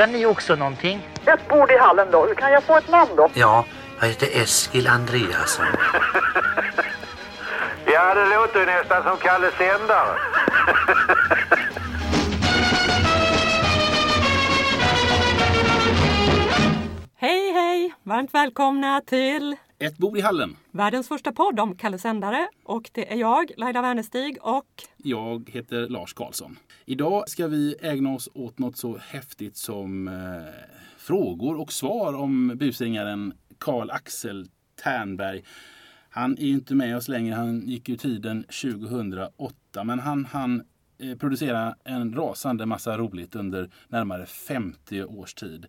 frågar ni också någonting? Ett bord i hallen då. Kan jag få ett namn då? Ja, jag heter Eskil Andreasson. Ja, det låter ju nästan som Kalle Sändare. Hej, hej! Varmt välkomna till Ett bord i hallen. världens första podd om Kalle Sändare. Och det är jag, Laila Wernestig och Jag heter Lars Karlsson. Idag ska vi ägna oss åt något så häftigt som eh, frågor och svar om busringaren Karl Axel Ternberg. Han är inte med oss längre. Han gick ju tiden 2008. Men han han producera en rasande massa roligt under närmare 50 års tid.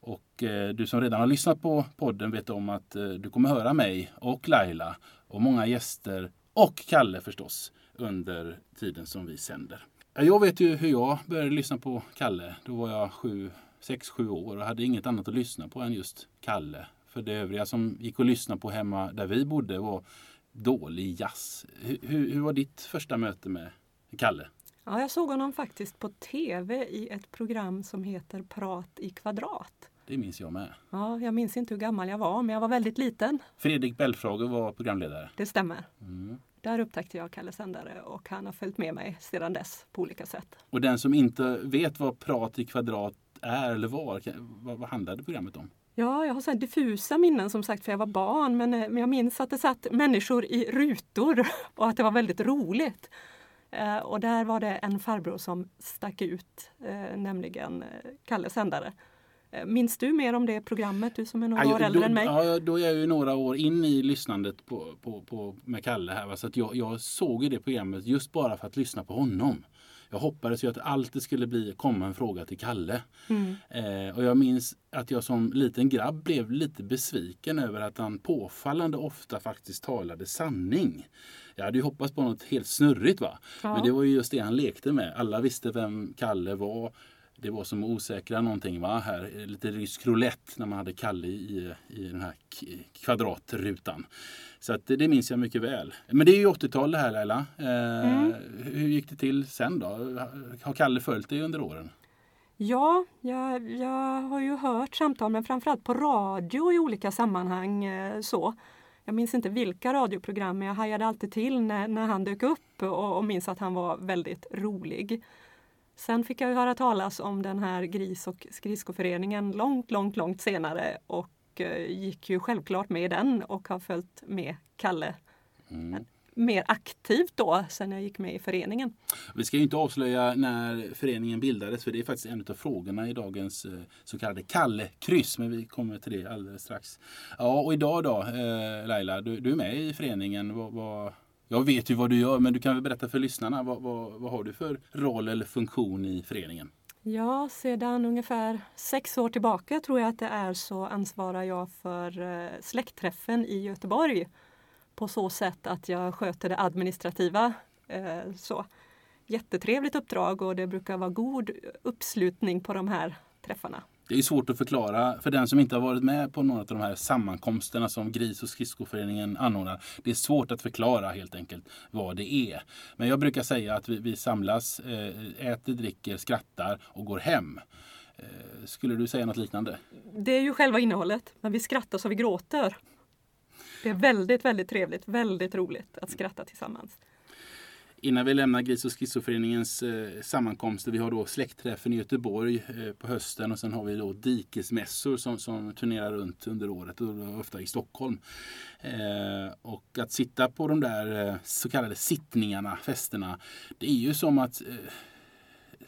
Och eh, du som redan har lyssnat på podden vet om att eh, du kommer höra mig och Laila och många gäster och Kalle förstås under tiden som vi sänder. Jag vet ju hur jag började lyssna på Kalle. Då var jag 6-7 år och hade inget annat att lyssna på än just Kalle. För det övriga som gick att lyssna på hemma där vi bodde var dålig jazz. Hur, hur, hur var ditt första möte med Kalle? Ja, jag såg honom faktiskt på tv i ett program som heter Prat i kvadrat. Det minns jag med. Ja, jag minns inte hur gammal jag var, men jag var väldigt liten. Fredrik Belfrage var programledare. Det stämmer. Mm. Där upptäckte jag Kalle Sändare och han har följt med mig sedan dess på olika sätt. Och den som inte vet vad Prat i kvadrat är eller var, vad, vad handlade programmet om? Ja, jag har så här diffusa minnen som sagt för jag var barn men, eh, men jag minns att det satt människor i rutor och att det var väldigt roligt. Eh, och där var det en farbror som stack ut, eh, nämligen eh, Kalle Sändare. Minns du mer om det programmet, du som är några Ja, år jag- äldre då, än mig? Ja, då är jag ju några år in i lyssnandet på, på, på, med Kalle här. Va? Så jag, jag såg det programmet just bara för att lyssna på honom. Jag hoppades ju att alltid skulle bli, komma en fråga till Kalle. Mm. Eh, och jag minns att jag som liten grabb blev lite besviken över att han påfallande ofta faktiskt talade sanning. Jag hade ju hoppats på något helt snurrigt va. Ja. Men det var ju just det han lekte med. Alla visste vem Kalle var. Det var som att osäkra någonting va. Här, eh, lite rysk roulette när man hade Kalle i, i den här kvadratrutan. Så att det, det minns jag mycket väl. Men det är ju 80-tal det här Laila. Eh, Hur gick det till sen då? Har Kalle följt dig under åren? Ja, jag, jag har ju hört samtal men framförallt på radio i olika sammanhang. eh, så. Jag minns inte vilka radioprogram men jag hajade alltid till när, när han dök upp och, och minns att han var väldigt rolig. Sen fick jag ju höra talas om den här gris och skridskoföreningen långt, långt, långt senare och eh, gick ju självklart med i den och har följt med Kalle Mm. mer aktivt då sen jag gick med i föreningen. Vi ska ju inte avslöja när föreningen bildades för det är faktiskt en av frågorna i dagens eh, så kallade Kalle-kryss. Men vi kommer till det alldeles strax. Ja, och idag då eh, Laila, du, du är med i föreningen. Vad, vad, jag vet ju vad du gör men du kan väl berätta för lyssnarna. Vad, vad, vad har du för roll eller funktion i föreningen? Ja, sedan ungefär sex år tillbaka tror jag att det är så ansvarar jag för eh, släktträffen i Göteborg. På så sätt att jag sköter det administrativa. Eh, så. Jättetrevligt uppdrag och det brukar vara god uppslutning på de här träffarna. Det är svårt att förklara för den som inte har varit med på några av de här sammankomsterna som Gris och skridskoföreningen anordnar. Det är svårt att förklara helt enkelt vad det är. Men jag brukar säga att vi, vi samlas, eh, äter, dricker, skrattar och går hem. Eh, skulle du säga något liknande? Det är ju själva innehållet, men vi skrattar så vi gråter. Det är väldigt, väldigt trevligt, väldigt roligt att skratta tillsammans. Innan vi lämnar Gris och skridskoföreningens eh, sammankomster. Vi har då släktträffen i Göteborg eh, på hösten och sen har vi då dikesmässor som, som turnerar runt under året och ofta i Stockholm. Eh, och att sitta på de där eh, så kallade sittningarna, festerna, det är ju som att eh,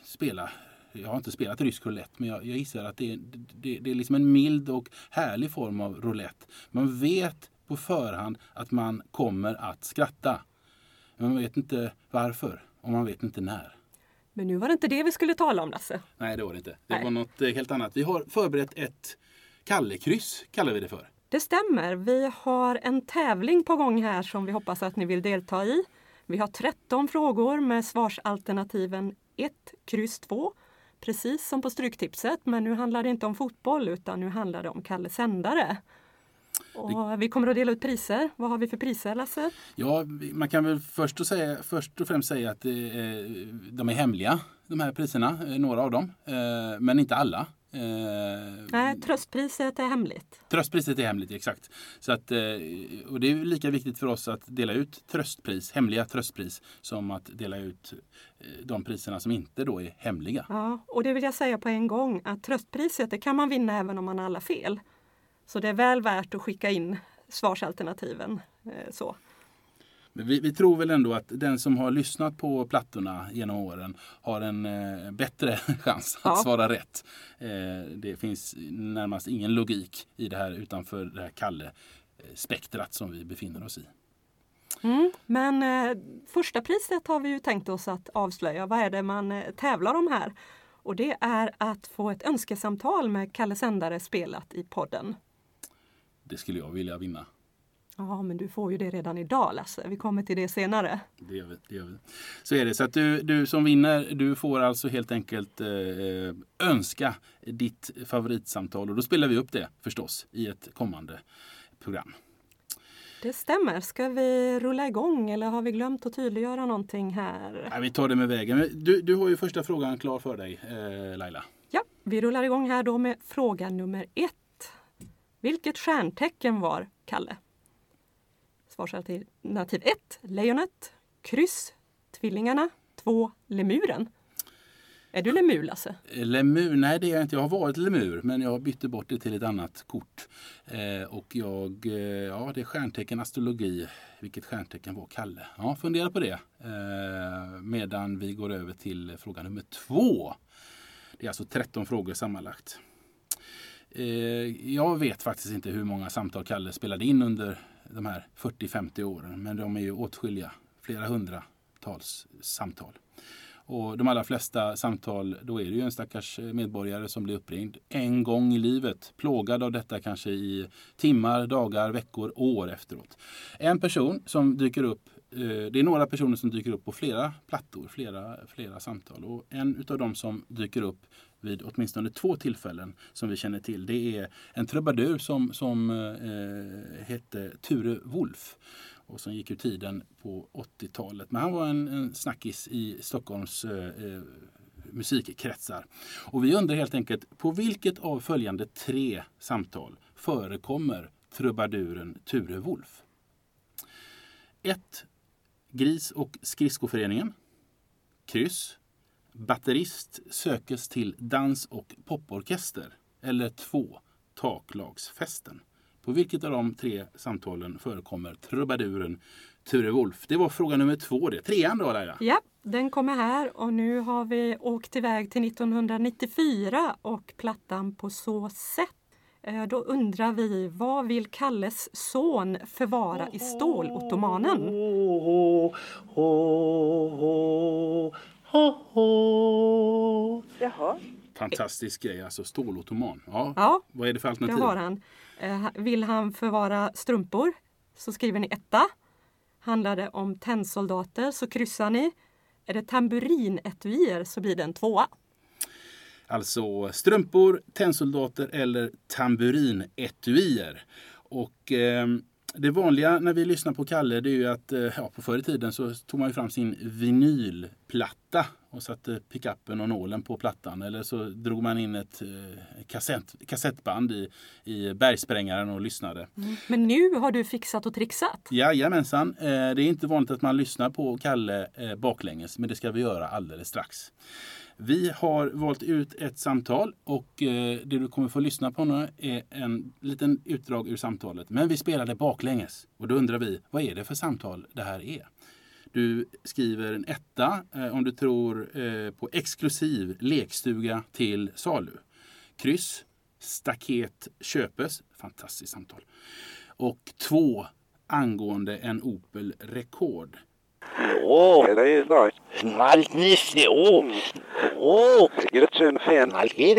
spela jag har inte spelat rysk roulette men jag, jag gissar att det är, det, det är liksom en mild och härlig form av roulette. Man vet på förhand att man kommer att skratta. Men man vet inte varför och man vet inte när. Men nu var det inte det vi skulle tala om Lasse. Nej, det var det inte. Det Nej. var något eh, helt annat. Vi har förberett ett Kallekryss, kallar vi det för. Det stämmer. Vi har en tävling på gång här som vi hoppas att ni vill delta i. Vi har 13 frågor med svarsalternativen 1, kryss 2. Precis som på Stryktipset, men nu handlar det inte om fotboll utan nu handlar det om Kalle Sändare. Och vi kommer att dela ut priser. Vad har vi för priser Lasse? Ja, man kan väl först och, säga, först och främst säga att eh, de är hemliga, de här priserna. eh, Några av dem, eh, men inte alla. Eh, Nej, tröstpriset är hemligt. Tröstpriset är hemligt, exakt. Så att, eh, och det är lika viktigt för oss att dela ut tröstpris, hemliga tröstpris som att dela ut eh, de priserna som inte då är hemliga. Ja, och det vill jag säga på en gång att tröstpriset det kan man vinna även om man har alla fel. Så det är väl värt att skicka in svarsalternativen. eh, Så. Vi, vi tror väl ändå att den som har lyssnat på plattorna genom åren har en eh, bättre chans att Ja. svara rätt. Eh, det finns närmast ingen logik i det här utanför det här Kalle eh, spektrat som vi befinner oss i. Mm. Men eh, första priset har vi ju tänkt oss att avslöja. Vad är det man eh, tävlar om här? Och det är att få ett önskesamtal med Kalle Sändare spelat i podden. Det skulle jag vilja vinna. Ja, men du får ju det redan idag Lasse. Vi kommer till det senare. Det gör vi. Det gör vi. Så är det. Så att du, du som vinner, du får alltså helt enkelt eh, önska ditt favoritsamtal. Och då spelar vi upp det förstås i ett kommande program. Det stämmer. Ska vi rulla igång eller har vi glömt att tydliggöra någonting här? Ja, vi tar det med vägen. Du, du har ju första frågan klar för dig, eh, Laila. Ja, vi rullar igång här då med fråga nummer ett. Vilket stjärntecken var Kalle? Svarsalternativ 1. Lejonet. Kryss. Tvillingarna. 2. Lemuren. Är du lemur Lasse? Lemur, nej det är jag inte. Jag har varit lemur men jag bytte bort det till ett annat kort. Eh, och jag, eh, ja det är stjärntecken astrologi. Vilket stjärntecken var Kalle? Ja, fundera på det. Eh, medan vi går över till fråga nummer två. Det är alltså 13 frågor sammanlagt. Eh, jag vet faktiskt inte hur många samtal Kalle spelade in under de här 40-50 åren. Men de är ju åtskilliga. Flera hundratals samtal. Och de allra flesta samtal, då är det ju en stackars medborgare som blir uppringd en gång i livet. Plågad av detta kanske i timmar, dagar, veckor, år efteråt. En person som dyker upp, eh, det är några personer som dyker upp på flera plattor, flera, flera samtal. Och en utav dem som dyker upp vid åtminstone två tillfällen som vi känner till. Det är en trubadur som, som eh, hette Ture Wolf och som gick ur tiden på 80-talet. Men han var en, en snackis i Stockholms eh, eh, musikkretsar. Och vi undrar helt enkelt på vilket av följande tre samtal förekommer trubaduren Ture Wolf? 1. Gris och skridskoföreningen. Kryss. Batterist sökes till dans och poporkester. Eller 2. Taklagsfesten. På vilket av de tre samtalen förekommer trubaduren Ture Wolf? Det var fråga nummer två. Det. Trean då Laila? Ja, den kommer här och nu har vi åkt iväg till 1994 och plattan På så sätt. Eh, Då undrar vi, vad vill Kalles son förvara i stålottomanen? Jaha. Fantastisk grej, alltså stålottoman. Ja. Ja, Vad är det för det alternativ? har han. Eh, Vill han förvara strumpor så skriver ni etta. Handlar det om tennsoldater så kryssar ni. Är det tamburinetuier så blir det en tvåa. Alltså strumpor, tennsoldater eller tamburinetuier. Och eh, det vanliga när vi lyssnar på Kalle det är ju att eh, ja, på förr i tiden så tog man ju fram sin vinylplatta och satte pickuppen och nålen på plattan. Eller så drog man in ett eh, kassett, kassettband i, i bergsprängaren och lyssnade. Men nu har du fixat och trixat. Jajamensan. Eh, det är inte vanligt att man lyssnar på Kalle eh, baklänges, men det ska vi göra alldeles strax. Vi har valt ut ett samtal och det du kommer få lyssna på nu är en liten utdrag ur samtalet. Men vi spelar det baklänges. Och då undrar vi, vad är det för samtal det här är? Du skriver en etta eh, om du tror eh, på exklusiv lekstuga till salu. Kryss, staket köpes, fantastiskt samtal. Och två angående en Opel Rekord. Åh, det är nice. Nalknisse, åh!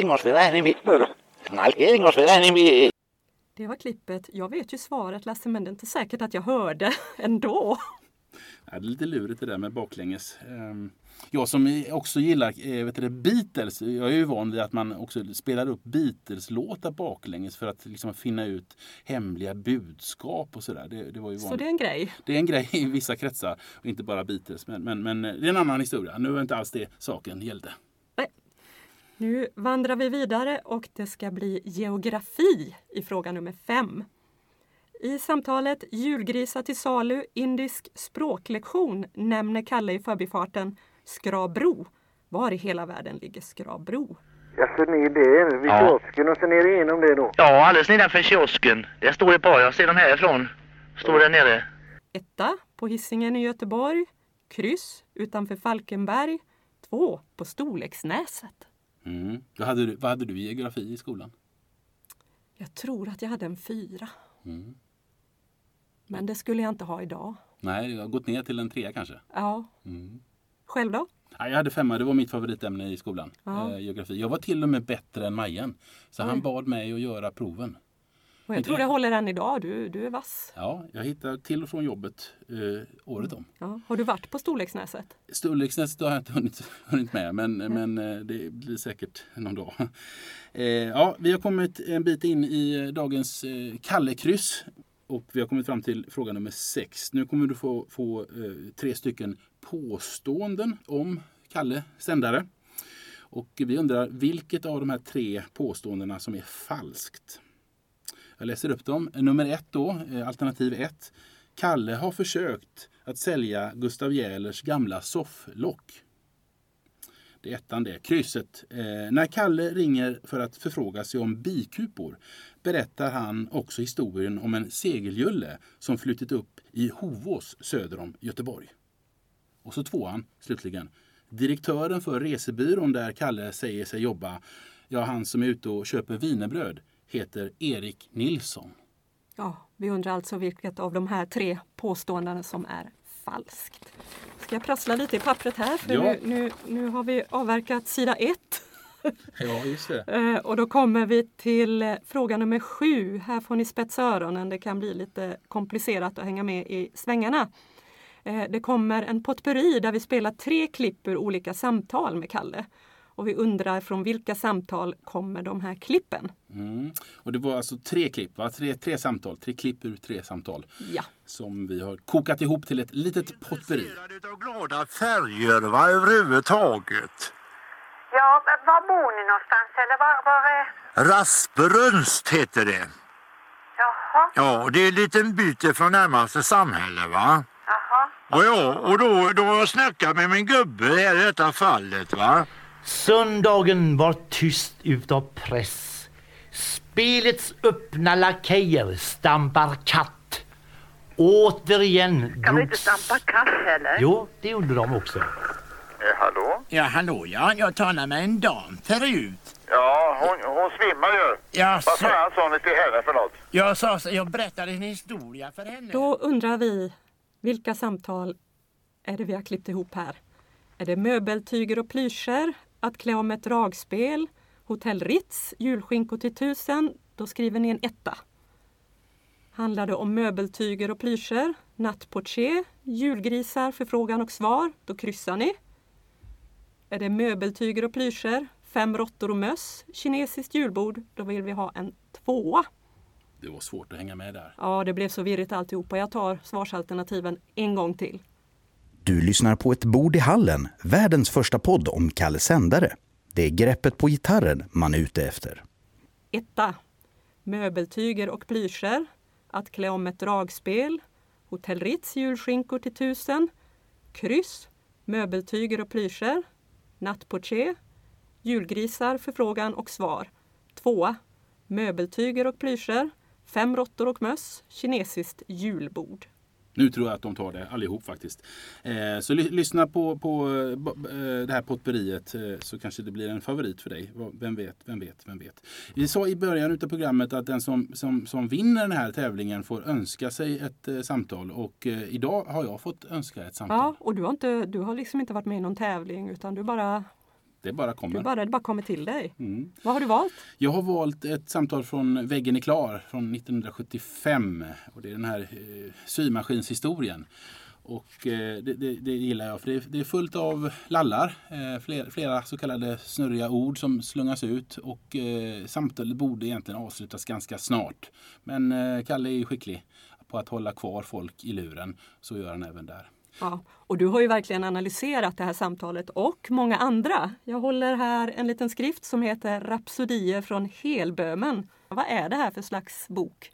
Måste vara måste vara enemy. Det var klippet. Jag vet ju svaret Lasse, men det är inte säkert att jag hörde ändå. Ja, det är lite lurigt det där med baklänges. Ehm, Jag som också gillar eh, vet du, det, Beatles, jag är ju van vid att man också spelar upp Beatles-låtar baklänges för att liksom finna ut hemliga budskap och sådär. Det, det var ju Så det är en grej. Det är en grej i vissa kretsar, och inte bara Beatles. Men, men, men det är en annan historia. Nu är inte alls det saken gällde. Nu vandrar vi vidare och det ska bli geografi i fråga nummer fem. I samtalet Julgrisar till salu, indisk språklektion nämner Kalle i förbifarten Skrabro. Var i hela världen ligger Skrabro? Ja, så ni det vid Ja. kiosken och så ner igenom det då? Ja, alldeles nedanför kiosken. Det står ett par, jag ser dem härifrån. Står där nere. Etta på Hisingen i Göteborg. Kryss utanför Falkenberg. Två på Storleksnäset. Mm. Vad, hade du, vad hade du i geografi i skolan? Jag tror att jag hade en fyra. Mm. Men det skulle jag inte ha idag. Nej, jag har gått ner till en trea kanske. Ja. Mm. Själv då? Ja, jag hade femma, det var mitt favoritämne i skolan. Ja. Eh, geografi. Jag var till och med bättre än Majen. Så Oj. han bad mig att göra proven. Och jag tror det håller än idag. Du, du är vass. Ja, jag hittar till och från jobbet eh, året om. Ja. Har du varit på Storleksnäset? Storleksnäset har jag inte hunnit, hunnit med, men, men eh, det blir säkert någon dag. Eh, ja, vi har kommit en bit in i eh, dagens eh, Kallekryss. Och vi har kommit fram till fråga nummer sex. Nu kommer du få, få eh, tre stycken påståenden om Kalle sändare. Och vi undrar vilket av de här tre påståendena som är falskt. Jag läser upp dem. Nummer ett då, eh, alternativ ett. Kalle har försökt att sälja Gustav Jählers gamla sofflock. Det är ettan det. Krysset. Eh, när Kalle ringer för att förfråga sig om bikupor berättar han också historien om en segeljulle som flutit upp i Hovås söder om Göteborg. Och så tvåan, slutligen. Direktören för resebyrån där Kalle säger sig jobba, ja han som är ute och köper wienerbröd, heter Erik Nilsson. Ja, vi undrar alltså vilket av de här tre påståendena som är falskt. Ska jag prassla lite i pappret här? För Ja. nu, nu, nu har vi avverkat sida ett. Ja, just det. Eh, och då kommer vi till eh, fråga nummer sju. Här får ni spetsa öronen. Det kan bli lite komplicerat att hänga med i svängarna. Eh, det kommer en potpurri där vi spelar tre klipp ur olika samtal med Kalle. Och vi undrar från vilka samtal kommer de här klippen? Mm. Och det var alltså tre klipp, va? Tre, tre samtal, tre klipp ur tre samtal Ja, som vi har kokat ihop till ett litet potpurri. intresserad av glada färger va, överhuvudtaget. Ja, var bor ni någonstans? Eller var, var är... Rasperunst heter det. Jaha, Ja, och det är en liten bit från närmaste samhälle va. jaha. Och ja, och då, då har jag snackat med min gubbe här i detta fallet va. Söndagen var tyst utav press. Spelets öppna lakejer stampar katt. Återigen Kan vi inte drogs... stampa katt heller? Jo, det gjorde de också. Eh, hallå? Ja, hallå ja. Jag talade med en dam förut. Ja, hon, hon svimmar ju. Jag Vad sa, fan sa ni till henne för något? jag, sa, så- jag berättade en historia för henne. då undrar vi vilka samtal är det vi har klippt ihop här? Är det möbeltyger och plyscher? Att klä om ett dragspel? Hotell Ritz? Julskinkor till tusen? Då skriver ni en etta. Handlar det om möbeltyger och plyscher? Nattportier? Julgrisar? Förfrågan och svar? Då kryssar ni. Är det möbeltyger och plyscher? Fem råttor och möss? Kinesiskt julbord? Då vill vi ha en tvåa. Det var svårt att hänga med där. Ja, det blev så virrigt alltihopa. Jag tar svarsalternativen en gång till. Du lyssnar på Ett bord i hallen, världens första podd om Kalle Sändare. Det är greppet på gitarren man är ute efter. Etta. Möbeltyger och plyscher. Att klä om ett dragspel. Hotell Ritz julskinkor till tusen. Kryss. Möbeltyger och plyscher. Nattportier. Julgrisar, förfrågan och svar. Tvåa. Möbeltyger och plyscher. Fem råttor och möss. Kinesiskt julbord. Nu tror jag att de tar det allihop faktiskt. Eh, så ly- lyssna på, på eh, b- eh, det här potpurriet eh, så kanske det blir en favorit för dig. Vem vet, vem vet, vem vet. Vi sa i början av programmet att den som, som, som vinner den här tävlingen får önska sig ett eh, samtal. Och eh, idag har jag fått önska ett samtal. Ja, och du har, inte, du har liksom inte varit med i någon tävling utan du bara, det bara kommer. bara, det bara kommer till dig. Mm. Vad har du valt? Jag har valt ett samtal från Väggen är klar från 1975. Och det är den här eh, symaskinshistorien. Och eh, det, det, det gillar jag för det, det är fullt av lallar. Eh, flera, flera så kallade snurriga ord som slungas ut. Och eh, samtalet borde egentligen avslutas ganska snart. Men eh, Kalle är skicklig på att hålla kvar folk i luren. Så gör han även där. Ja, och du har ju verkligen analyserat det här samtalet och många andra. Jag håller här en liten skrift som heter Rapsodier från Helbömen. Vad är det här för slags bok?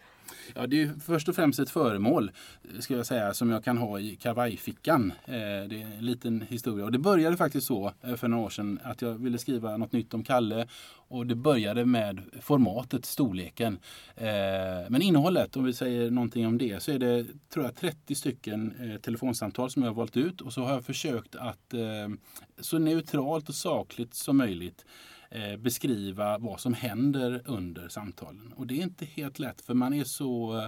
Ja, det är först och främst ett föremål ska jag säga, som jag kan ha i kavajfickan. Eh, det är en liten historia. Och det började faktiskt så eh, för några år sedan att jag ville skriva något nytt om Kalle. Och det började med formatet, storleken. Eh, men innehållet, om vi säger någonting om det, så är det tror jag 30 stycken telefonsamtal som jag har valt ut. Och så har jag försökt att så neutralt och sakligt som möjligt eh, beskriva vad som händer under samtalen. Och det är inte helt lätt för man är så eh,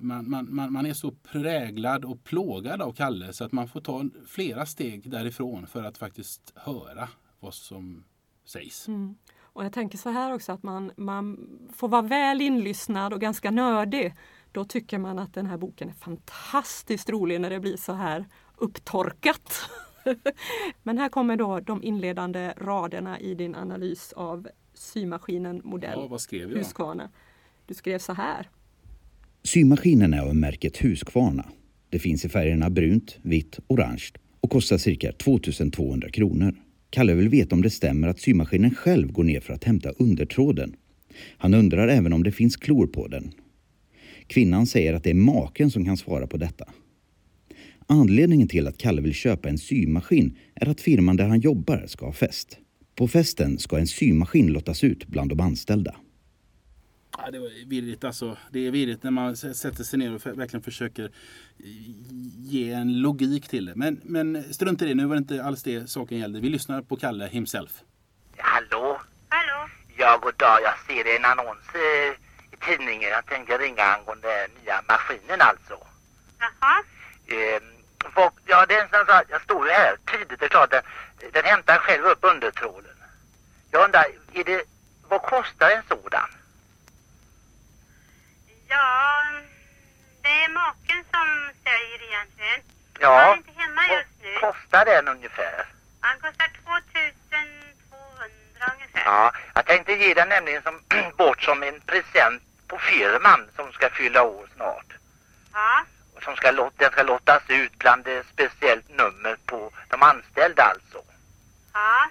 man, man, man, man, är så präglad och plågad av Kalle så att man får ta flera steg därifrån för att faktiskt höra vad som sägs. Mm. Och jag tänker så här också att man, man får vara väl inlyssnad och ganska nördig. Då tycker man att den här boken är fantastiskt rolig när det blir så här upptorkat. Men här kommer då de inledande raderna i din analys av symaskinen modell ja, vad skrev jag? Husqvarna. Du skrev så här. Symaskinen är av märket Husqvarna. Det finns i färgerna brunt, vitt, orange och kostar cirka 2200 kronor. Kalle vill veta om det stämmer att symaskinen själv går ner för att hämta undertråden. Han undrar även om det finns klor på den. Kvinnan säger att det är maken som kan svara på detta. Anledningen till att Kalle vill köpa en symaskin är att firman där han jobbar ska ha fest. På festen ska en symaskin lottas ut bland de anställda. Ja, det var virrigt alltså. Det är virrigt när man sätter sig ner och verkligen försöker ge en logik till det. Men, men strunt i det, nu var det inte alls det saken gällde. Vi lyssnar på Kalle himself. Hallå? Hallå? Ja, god dag. Jag ser en annons i tidningen. Jag tänker ringa angående nya maskinen alltså. Jaha? Eh, och, ja, är som sagt, jag står ju här tidigt, det är klart, den, den hämtar själv upp undertrålen. Jag undrar, är det, vad kostar en sådan? Ja, det är maken som säger egentligen. Ja, Han är inte hemma just nu. vad kostar den ungefär? Han kostar 2200 ungefär. Ja, jag tänkte ge den nämligen som, bort som en present på firman som ska fylla år ska, den ska lottas ut bland ett speciellt nummer på de anställda alltså. Ja.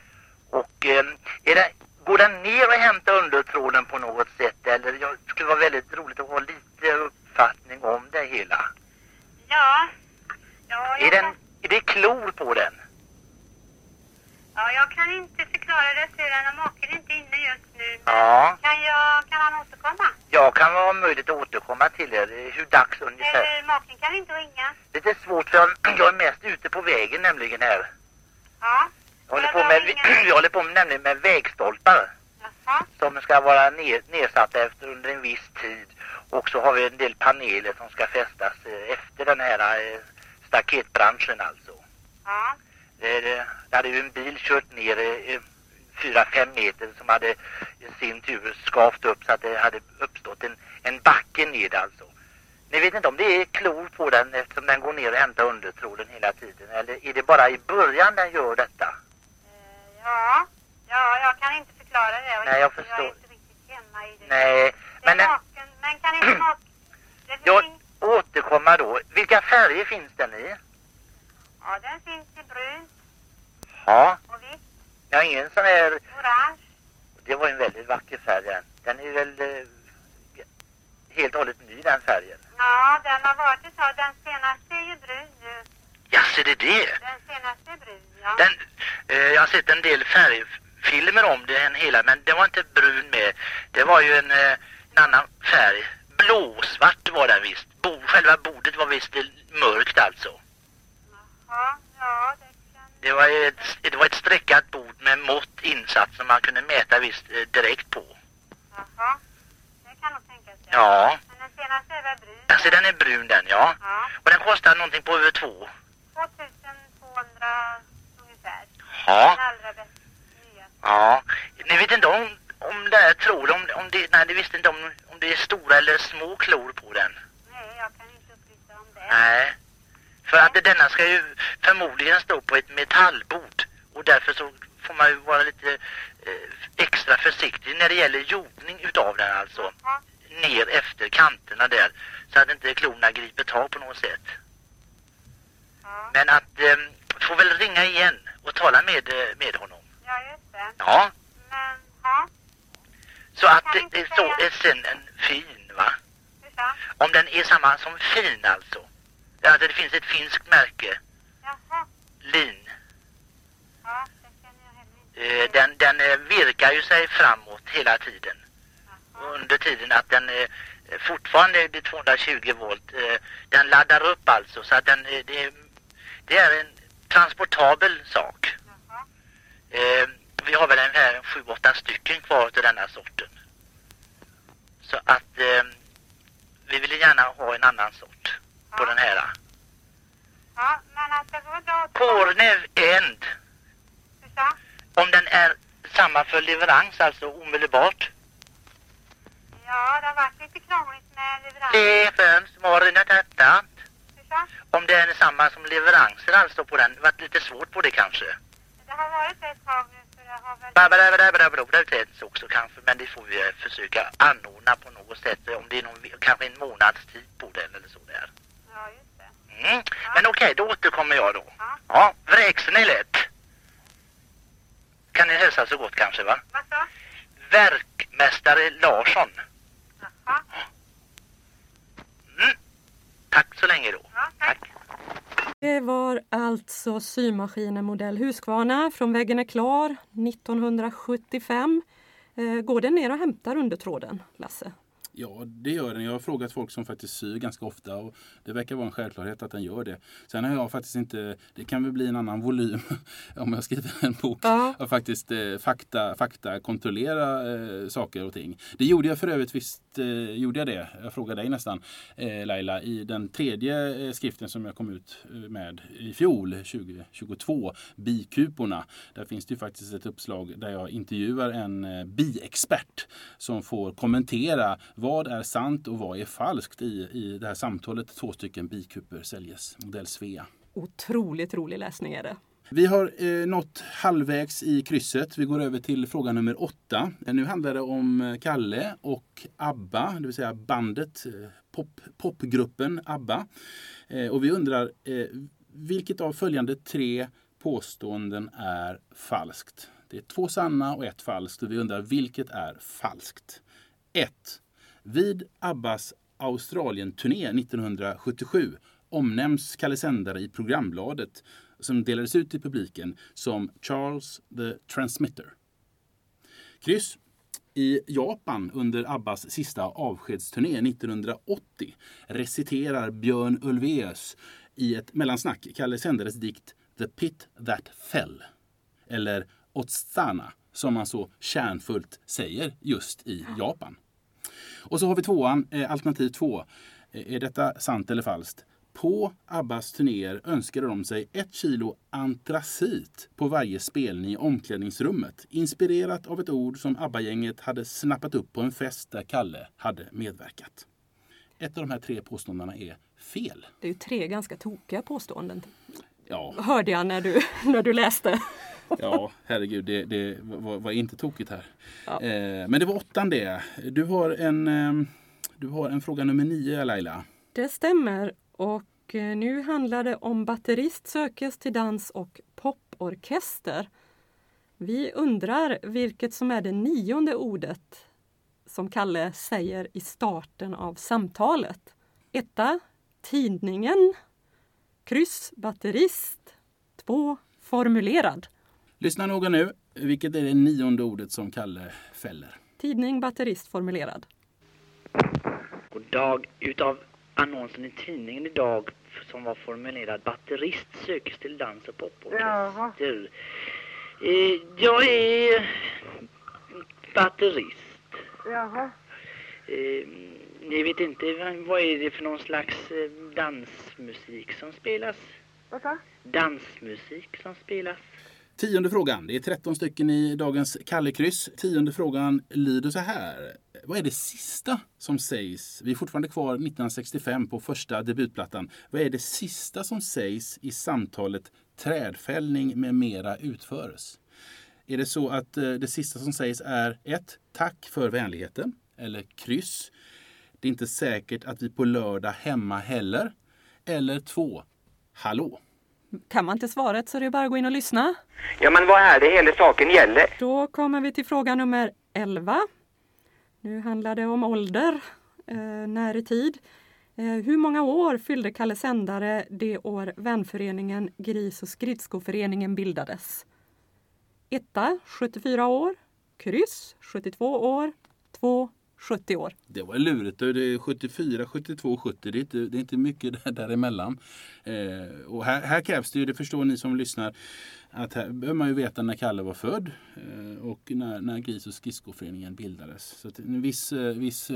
Och eh, är det, går den ner och hämtar undertråden på något sätt eller? Jag det skulle vara väldigt roligt att ha lite uppfattning om det hela. Ja. Ja, jag Är, den, kan, är det klor på den? ja, jag kan inte förklara det sedan och maken är inte inne just nu. Men Ja. Kan, jag, kan han återkomma? Jag kan vara möjligt att återkomma till er. Hur dags ungefär? Eller maken kan inte ringa? Lite svårt för jag, jag är mest ute på vägen nämligen här. Ja. Jag håller Ja, på då med, ringer- jag håller på med, nämligen med vägstolpar. Som ska vara nedsatta efter under en viss tid. Och så har vi en del paneler som ska fästas eh, efter den här eh, staketbranschen alltså. Ja. Det, det hade ju en bil kört ner eh, fyra, fem meter som hade i sin tur skavt upp så att det hade uppstått en, en backe ned alltså. Ni vet inte om det är klor på den eftersom den går ner och hämtar undertråden hela tiden eller är det bara i början den gör detta? Eh, Ja. Ja, jag kan inte förklara det. och Nej, jag förstår. Jag är inte riktigt hemma i det. Nej, Det men är maken. Men kan inte maken... Finns jag ing- återkommer då. Vilka färger finns den i? Ja, den finns i brunt Ja, och vitt, har ingen sån här orange. Det var en väldigt vacker färg den. Den är väl eh, helt och hållet ny den färgen. Ja, den har varit ett tag. Den senaste är ju brun nu. Ja, ser det det? Den senaste är brun, ja. Den, eh, jag har sett en del färgfilmer om den hela men det var inte brun med. Det var ju en, eh, en annan färg. Blåsvart var den visst. Bo, själva bordet var visst mörkt alltså. Ja, ja, det kan... Det var, ett, det var ett streckat bord med mått insatt som man kunde mäta visst eh, direkt på. Jaha. Det kan nog tänkas, ja. Ja, Men den senaste är väl brun? alltså den är brun den ja. Ja. Och den kostar någonting på över två. 2200 ungefär. Ja. Den allra bästa. Ja, ni vet inte om, om det är tror, om, om det, nej, ni visste inte om, om det är stora eller små klor på den? Nej, jag kan inte upplysa om det. Nej, för nej. att denna ska ju förmodligen stå på ett metallbord och därför så får man ju vara lite eh, extra försiktig när det gäller jordning utav den alltså. Ja. Ner efter kanterna där så att inte klorna griper tag på något sätt. Ja. Men att, eh, får väl ringa igen och tala med, eh, med honom. Ja. Men, ja. Så jag att det, så är synen fin va? Om den är samma som fin alltså? Alltså det finns ett finskt märke. Jaha. Lin. Ja, eh, den, den eh, virkar ju sig framåt hela tiden. Jaha. Under tiden att den eh, fortfarande är 220 volt. Eh, den laddar upp alltså så att den, det, det är en transportabel sak. Jaha. Vi har väl en här sju, åtta stycken kvar till denna sorten. Så att eh, vi vill gärna ha en annan sort ja. på den här. Ja, men alltså vadå? Kornev End. Om den är samma för leverans, alltså omedelbart. Ja, det har varit lite krångligt med leverans. Det är skön som har rinat detta. Om det är samma som leveranser alltså på den, varit lite svårt på det kanske. Det har varit det ett tag nu. Babadabadabadoo, det är inte så också kanske, men det får vi försöka anordna på något sätt, om det är någon, kanske en månads tid på den eller så där. Ja, just det. Men okej, då återkommer jag då. Ja. Vräkseln är lätt. Kan ni hälsa så gott kanske va? Vad sa? Verkmästare Larsson. Jaha. Mm, tack så länge då. Ja, tack. Det var alltså symaskinen modell Husqvarna från Väggen är klar 1975. Eh, går den ner och hämtar undertråden, Lasse? Ja, det gör den. Jag har frågat folk som faktiskt syr ganska ofta och det verkar vara en självklarhet att den gör det. Sen har jag faktiskt inte, det kan väl bli en annan volym om jag skriver en bok Ja. och faktiskt eh, fakta, fakta kontrollera eh, saker och ting. Det gjorde jag för övrigt, visst eh, gjorde jag det. Jag frågade dig nästan eh, Laila i den tredje eh, skriften som jag kom ut eh, med i fjol, 2022, Bikuporna. Där finns det ju faktiskt ett uppslag där jag intervjuar en eh, biexpert som får kommentera vad är sant och vad är falskt i, i det här samtalet. Två stycken bikupor säljes, modell Svea. Otroligt rolig läsning är det. Vi har eh, nått halvvägs i krysset. Vi går över till fråga nummer åtta. Eh, Nu handlar det om eh, Kalle och ABBA, det vill säga bandet, eh, pop, popgruppen ABBA. Eh, och vi undrar, eh, vilket av följande tre påståenden är falskt? Det är två sanna och ett falskt och vi undrar vilket är falskt? 1. Vid ABBAs Australien-turné 1977 omnämns Kalle Sändare i programbladet som delades ut till publiken som Charles the Transmitter. Kryss. I Japan under Abbas sista avskedsturné 1980 reciterar Björn Ulvaeus i ett mellansnack Kalle Sändares dikt The Pit That Fell. Eller Otsana som man så kärnfullt säger just i Japan. Och så har vi tvåan, eh, alternativ två. Eh, Är detta sant eller falskt? På Abbas turnéer önskade de sig ett kilo antracit på varje spelning i omklädningsrummet. Inspirerat av ett ord som ABBA-gänget hade snappat upp på en fest där Kalle hade medverkat. Ett av de här tre påståendena är fel. Det är ju tre ganska tokiga påståenden. Ja, Hörde jag när du, när du läste. Ja herregud, det, det var, var inte tokigt här. Ja. Eh, men det var åttan det. Du har en, eh, du har en fråga nummer nio, Laila. Det stämmer. Och eh, nu handlar det om batterist sökes till dans och poporkester. Vi undrar vilket som är det nionde ordet som Kalle säger i starten av samtalet. Etta, tidningen. Kryss, batterist. Två, formulerad. Lyssna noga nu. Vilket är det nionde ordet som Kalle fäller? Tidning, batterist, formulerad. God dag. Utav annonsen i tidningen idag som var formulerad batterist sökes till dans och poporkester. Eh, jag är batterist. Jaha. Eh, ni vet inte vad- är det för någon slags eh, dansmusik som spelas? Vad sa? Dansmusik som spelas. Tionde frågan. Det är 13 stycken i dagens Kallekryss. Tionde frågan lyder så här. Vad är det sista som sägs? Vi är fortfarande kvar 1965 på första debutplattan. Vad är det sista som sägs i samtalet Trädfällning med mera utföres? Är det så att eh, det sista som sägs är 1. Tack för vänligheten. Eller kryss. Det är inte säkert att vi på lördag hemma heller. Eller 2. Hallå. Kan man inte svaret så är det bara att gå in och lyssna. Ja, men vad är det hela saken gäller? Då kommer vi till fråga nummer 11. Nu handlar det om ålder, eh, när i tid. Eh, hur många år fyllde Kalle Sändare det år vänföreningen Gris och skridskoföreningen bildades? Etta 74 år, kryss 72 år, 2 70 år. Det var lurigt. Det är 74, 72, 70. Det är inte, det är inte mycket där, däremellan. Eh, och här, här krävs det ju, det förstår ni som lyssnar, att här behöver man ju veta när Kalle var född eh, och när, när Gris och skridskoföreningen bildades. Så att en viss, eh, viss eh,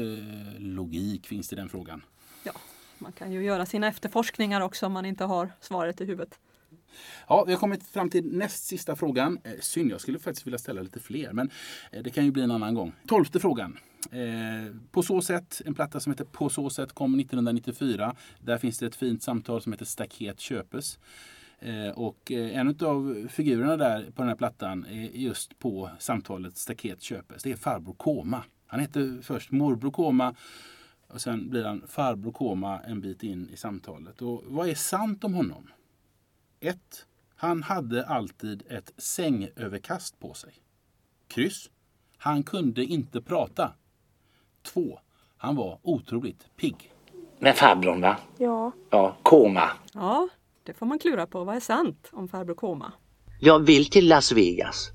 logik finns i den frågan. Ja, man kan ju göra sina efterforskningar också om man inte har svaret i huvudet. Ja, vi har kommit fram till näst sista frågan. Eh, synd, jag skulle faktiskt vilja ställa lite fler, men det kan ju bli en annan gång. Tolfte frågan. Eh, på så sätt, en platta som heter På så sätt kom 1994. Där finns det ett fint samtal som heter Staket köpes. Eh, och eh, en av figurerna där på den här plattan är just på samtalet Staket köpes. Det är farbror Koma. Han heter först morbror Koma och sen blir han farbror Koma en bit in i samtalet. Och vad är sant om honom? 1. Han hade alltid ett sängöverkast på sig. Kryss. Han kunde inte prata. 2. Han var otroligt pigg. Men farbrorn va? Ja. Ja, koma. Ja, det får man klura på. Vad är sant om farbror Koma? Jag vill till Las Vegas.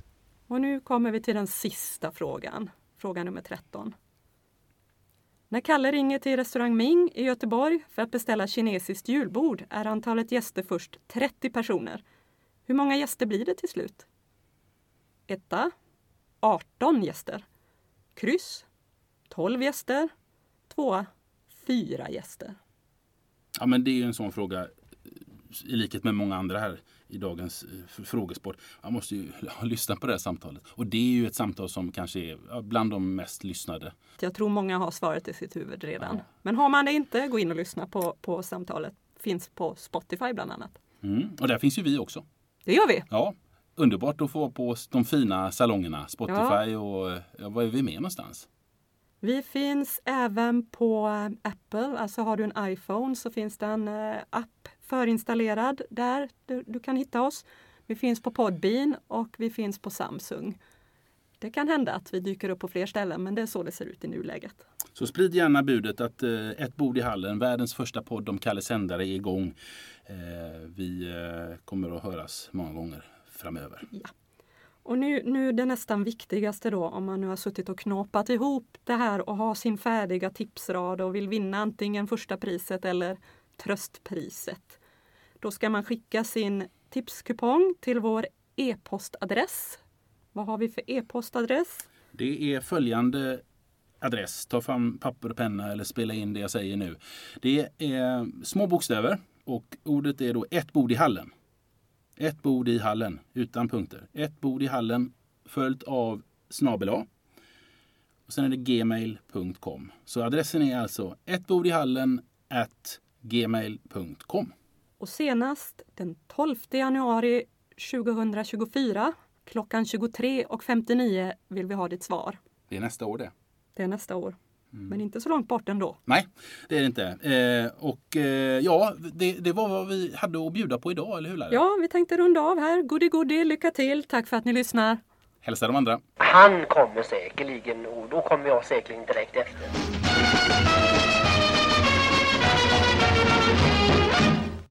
Och nu kommer vi till den sista frågan. Fråga nummer 13. När Kalle ringer till restaurang Ming i Göteborg för att beställa kinesiskt julbord är antalet gäster först 30 personer. Hur många gäster blir det till slut? Etta 18 gäster. Kryss 12 gäster. Tvåa 4 gäster. Ja, men det är ju en sån fråga i likhet med många andra här i dagens eh, frågesport. Man måste ju lyssna på det här samtalet. Och det är ju ett samtal som kanske är bland de mest lyssnade. Jag tror många har svaret i sitt huvud redan. Ja. Men har man det inte, gå in och lyssna på, på samtalet. Finns på Spotify bland annat. Mm. Och där finns ju vi också. Det gör vi. Ja, underbart att få på de fina salongerna. Spotify ja. och ja, var är vi med någonstans? Vi finns även på Apple, alltså har du en iPhone så finns det en eh, app förinstallerad där du, du, kan hitta oss. Vi finns på Podbean och vi finns på Samsung. Det kan hända att vi dyker upp på fler ställen men det är så det ser ut i nuläget. Så sprid gärna budet att eh, Ett bord i hallen, världens första podd om Kalle Sändare är igång. Eh, vi eh, kommer att höras många gånger framöver. Ja. Och nu, nu det nästan viktigaste då om man nu har suttit och knåpat ihop det här och har sin färdiga tipsrad och vill vinna antingen första priset eller tröstpriset. Då ska man skicka sin tipskupong till vår e-postadress. Vad har vi för e-postadress? Det är följande adress. Ta fram papper och penna eller spela in det jag säger nu. Det är eh, små bokstäver och ordet är då ett bord i hallen. Ett bord i hallen utan punkter. Ett bord i hallen följt av snabel A. Och sen är det gmail.com. Så adressen är alltså ett bord i hallen at gmail.com. Och senast den 12 januari 2024 klockan 23.59 vill vi ha ditt svar. Det är nästa år det. Det är nästa år. Mm. Men inte så långt bort ändå. Nej, det är det inte. Eh, och eh, ja, det, det, var vad vi hade att bjuda på idag, eller hur Larry? Ja, vi tänkte runda av här. Goody goody, lycka till. Tack för att ni lyssnar. Hälsa de andra. Han kommer säkerligen och då kommer jag säkerligen direkt efter.